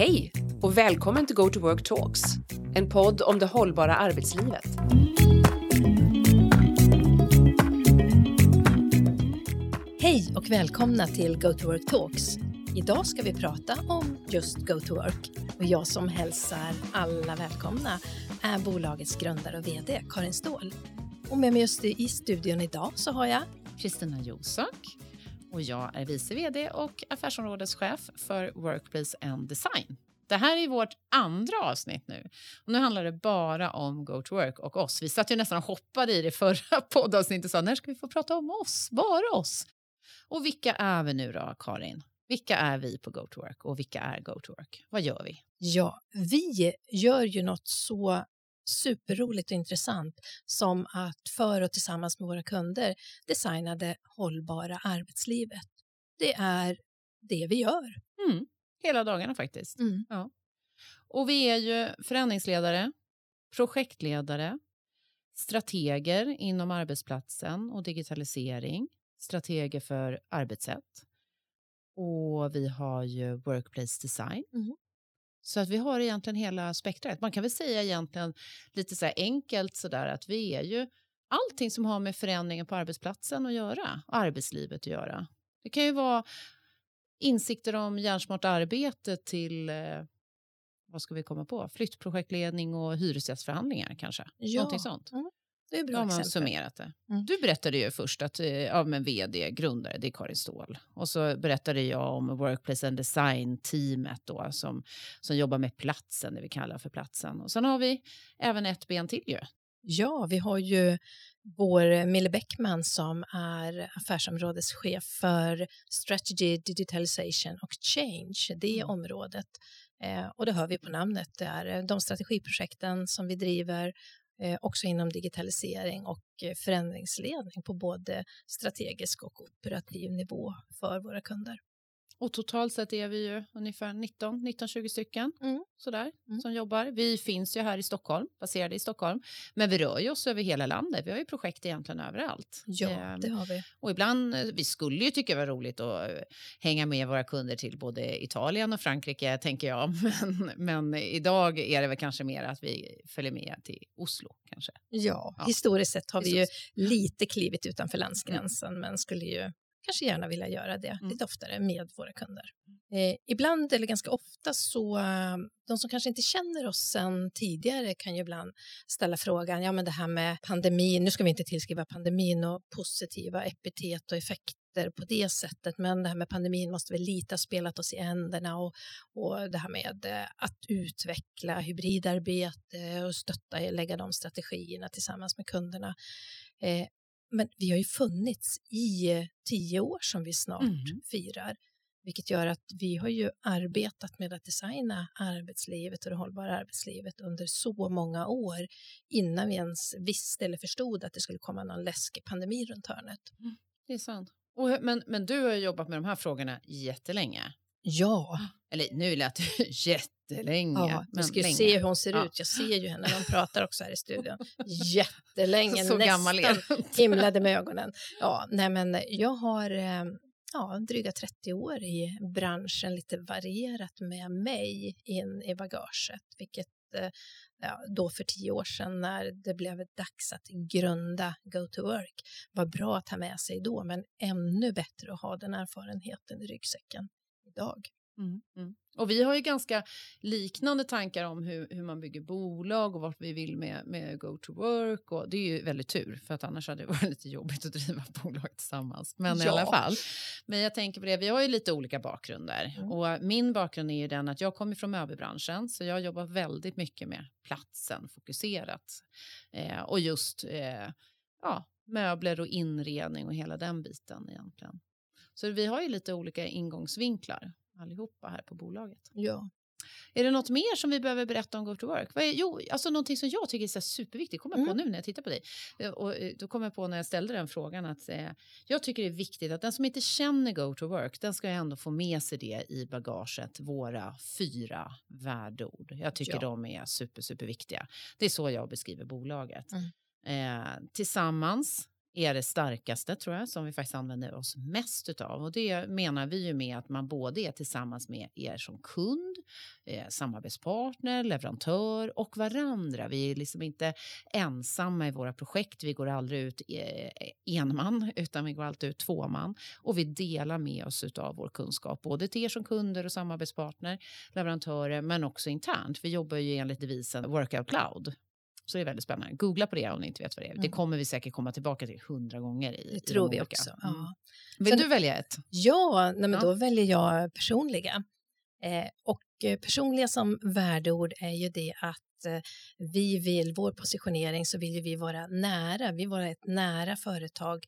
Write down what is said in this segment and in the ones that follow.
Hej och välkommen till Go to Work Talks, en podd om det hållbara arbetslivet. Hej och välkomna till Go to Work Talks. Idag ska vi prata om just Go to Work och jag som hälsar alla välkomna är bolagets grundare och VD Karin Ståhl. Och med mig just i studion idag så har jag Kristina Josök och jag är vice VD och affärsområdeschef för Workplace and Design. Det här är vårt andra avsnitt nu. Och nu handlar det bara om Go to Work och oss. Vi satt ju nästan och hoppade i det förra poddavsnittet och sa när ska vi få prata om oss, bara oss. Och vilka är vi nu då, Karin? Vilka är vi på Go to Work och vilka är Go to Work? Vad gör vi? Ja, vi gör ju något så superroligt och intressant som att för och tillsammans med våra kunder designa det hållbara arbetslivet. Det är det vi gör. Mm. Hela dagarna faktiskt. Mm. Ja. Och vi är ju förändringsledare, projektledare, strateger inom arbetsplatsen och digitalisering, strateger för arbetssätt. Och vi har ju workplace design. Mm. Så att vi har egentligen hela spektrat. Man kan väl säga egentligen lite så enkelt sådär att vi är ju allting som har med förändringen på arbetsplatsen att göra, arbetslivet att göra. Det kan ju vara insikter om hjärnsmart arbete till eh, vad ska vi komma på? Flyttprojektledning och hyresgästförhandlingar kanske? Ja. Någonting sånt. Mm. Det är bra Har man exempel. summerat det. Mm. Du berättade ju först att eh, ja, men vd, grundare, det är Karin Ståhl. Och så berättade jag om Workplace and Design-teamet då, som, som jobbar med platsen, det vi kallar för platsen. Och sen har vi även ett ben till ju. Ja, vi har ju vår Mille Bäckman som är affärsområdeschef för Strategy, Digitalization och Change, det Mm. området. Eh, och det hör vi på namnet, det är eh, de strategiprojekten som vi driver Eh, också inom digitalisering och eh, förändringsledning på både strategisk och operativ nivå för våra kunder. Och totalt sett är vi ju ungefär 19, 19-20 stycken Mm. sådär, Mm. som jobbar. Vi finns ju här i Stockholm, baserade i Stockholm. Men vi rör ju oss över hela landet. Vi har ju projekt egentligen överallt. Ja, Ehm, det har vi. Och ibland, eh, vi skulle ju tycka det var roligt att eh, hänga med våra kunder till både Italien och Frankrike, tänker jag. Men, men idag är det väl kanske mer att vi följer med till Oslo, kanske. Ja, Ja. historiskt sett har vi ju lite klivit utanför landsgränsen men skulle ju kanske gärna vilja göra det Mm. lite oftare med våra kunder. Eh, ibland, eller ganska ofta, så eh, de som kanske inte känner oss sen tidigare kan ju ibland ställa frågan, ja men det här med pandemin, nu ska vi inte tillskriva pandemin och positiva epitet och effekter på det sättet, men det här med pandemin måste väl lite ha spelat oss i händerna och, och det här med eh, att utveckla hybridarbete och stötta, lägga de strategierna tillsammans med kunderna. Eh, men vi har ju funnits i eh, tio år som vi snart Mhm. firar, vilket gör att vi har ju arbetat med att designa arbetslivet och det hållbara arbetslivet under så många år innan vi ens visste eller förstod att det skulle komma någon läskig pandemi runt hörnet. Det är sant. Och, men, men du har jobbat med de här frågorna jättelänge. Ja, Eller nu lät det jättelänge. ja du men ska länge. se hur hon ser Ja. ut. Jag ser ju henne när hon pratar också här i studion. Jättelänge, Så gammal är nästan himlade med ögonen. Ja, nej men jag har eh, ja, dryga 30 år i branschen, lite varierat med mig in i bagaget, vilket eh, ja, då för tio år sedan när det blev dags att grunda Go to Work var bra att ha med sig då, men ännu bättre att ha den erfarenheten i ryggsäcken idag. Mm, mm. Och vi har ju ganska liknande tankar om hur, hur man bygger bolag och vart vi vill med, med Go to Work. Och det är ju väldigt tur, för att annars hade det varit lite jobbigt att driva bolag tillsammans. Men i Ja. alla fall. Men jag tänker på det, vi har ju lite olika bakgrunder. Mm. Och min bakgrund är ju den att jag kommer från möbelbranschen, så jag jobbar väldigt mycket med platsen, fokuserat. Eh, och just eh, ja, möbler och inredning och hela den biten egentligen. Så vi har ju lite olika ingångsvinklar allihopa här på bolaget. Ja. Är det något mer som vi behöver berätta om Go to Work? Är, jo, alltså någonting som jag tycker är så superviktigt, kommer jag på Mm. nu när jag tittar på dig. Eh, Och eh, då kommer jag på när jag ställde den frågan att eh, jag tycker det är viktigt att den som inte känner Go to Work, den ska ju ändå få med sig det i bagaget, våra fyra värdeord. Jag tycker Ja. de är super, super viktiga. Det är så jag beskriver bolaget. Mm. Eh, tillsammans är det starkaste tror jag som vi faktiskt använder oss mest utav och det menar vi ju med att man både är tillsammans med er som kund eh, samarbetspartner, leverantör och varandra. Vi är liksom inte ensamma i våra projekt. Vi går aldrig ut eh, en man, utan vi går alltid ut två man. Och vi delar med oss av vår kunskap, både till er som kunder och samarbetspartner, leverantörer, men också internt. Vi jobbar ju enligt devisen Workout Cloud. Så det är väldigt spännande. Googla på det om ni inte vet vad det är. Mm. Det kommer vi säkert komma tillbaka till hundra gånger. I, det tror i vi också. Ja. Mm. Vill Sen, du välja ett? Ja, nej, men ja. då väljer jag personliga. Eh, och personliga som värdeord är ju det att Eh, vi vill, vår positionering så vill vi vara nära, vi vill vara ett nära företag,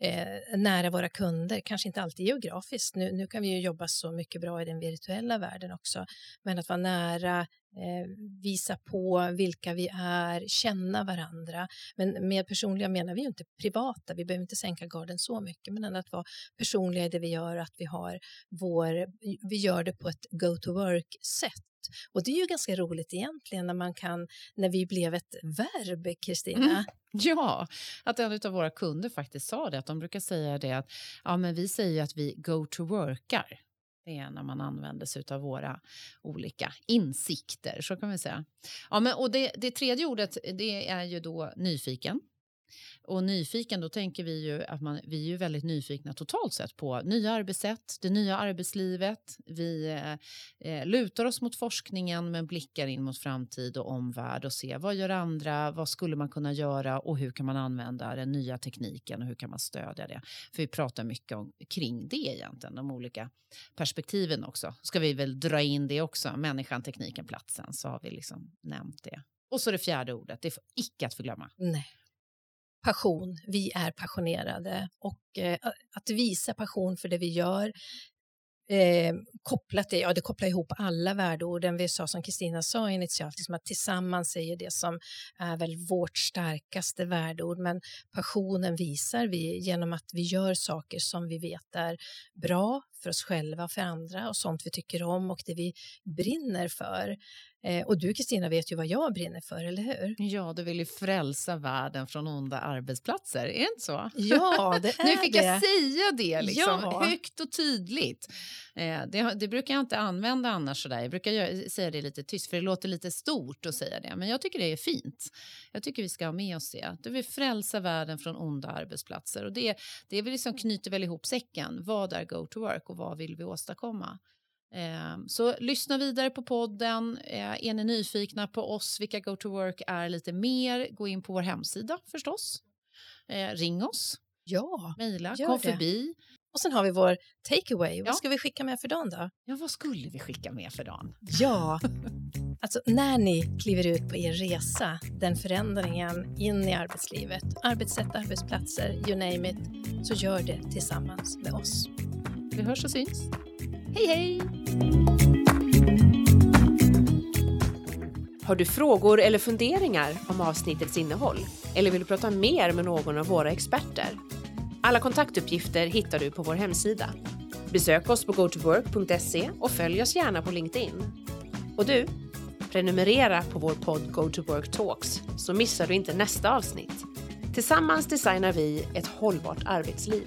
eh, nära våra kunder, kanske inte alltid geografiskt, nu, nu kan vi ju jobba så mycket bra i den virtuella världen också, men att vara nära eh, visa på vilka vi är, känna varandra. Men med personliga menar vi ju inte privata, vi behöver inte sänka garden så mycket, men att vara personliga i det vi gör, att vi har vår, vi gör det på ett go-to-work-sätt. Och det är ju ganska roligt egentligen när man kan, när vi blev ett verb, Kristina. Mm. Ja, att en av våra kunder faktiskt sa det, att de brukar säga det att ja, men vi säger att vi go-to-workar. Det är när man använder sig av våra olika insikter. så kan vi säga. Ja, men, och det, det tredje ordet det är ju då nyfiken. Och nyfiken, då tänker vi ju att man, vi är ju väldigt nyfikna totalt sett på nya arbetssätt, det nya arbetslivet. Vi eh, eh, lutar oss mot forskningen men blickar in mot framtid och omvärld och ser vad gör andra, vad skulle man kunna göra och hur kan man använda den nya tekniken och hur kan man stödja det? För vi pratar mycket om, kring det egentligen, de olika perspektiven också. Ska vi väl dra in det också, människan, tekniken, platsen, så har vi liksom nämnt det. Och så det fjärde ordet, det är icke att förglömma. Nej passion. Vi är passionerade och eh, att visa passion för det vi gör eh, kopplat det, ja det kopplar ihop alla värdeorden vi sa som Kristina sa initialt, liksom att tillsammans är det som är väl vårt starkaste värdeord, men passionen visar vi genom att vi gör saker som vi vet är bra för oss själva och för andra och sånt vi tycker om och det vi brinner för. Eh, och du Kristina vet ju vad jag brinner för, eller hur? Ja, du vill ju frälsa världen från onda arbetsplatser, är det inte så? Ja, det är Nu fick det. jag säga det liksom, ja. högt och tydligt. Eh, det, det, brukar jag inte använda annars sådär. Jag brukar göra, säga det lite tyst för det låter lite stort att säga det. Men jag tycker det är fint. Jag tycker vi ska ha med oss det. Du vill frälsa världen från onda arbetsplatser. Och det, det vi liksom knyter väl ihop säcken. Vad är go to work och vad vill vi åstadkomma? Eh, så lyssna vidare på podden. Eh, är ni nyfikna på oss, vilka go to work är lite mer, gå in på vår hemsida förstås. Eh, ring oss. Ja, Mejla, kom det. förbi. Och sen har vi vår takeaway. Ja. Vad ska vi skicka med för dagen då? Ja, vad skulle vi skicka med för dagen? Ja, alltså när ni kliver ut på er resa, den förändringen in i arbetslivet, arbetssätt, arbetsplatser, you name it, så gör det tillsammans med oss. Vi hörs och syns. Hej, hej! Har du frågor eller funderingar om avsnittets innehåll? Eller vill du prata mer med någon av våra experter? Alla kontaktuppgifter hittar du på vår hemsida. Besök oss på gotowork.se och följ oss gärna på LinkedIn. Och du, prenumerera på vår podd Go to Work Talks så missar du inte nästa avsnitt. Tillsammans designar vi ett hållbart arbetsliv.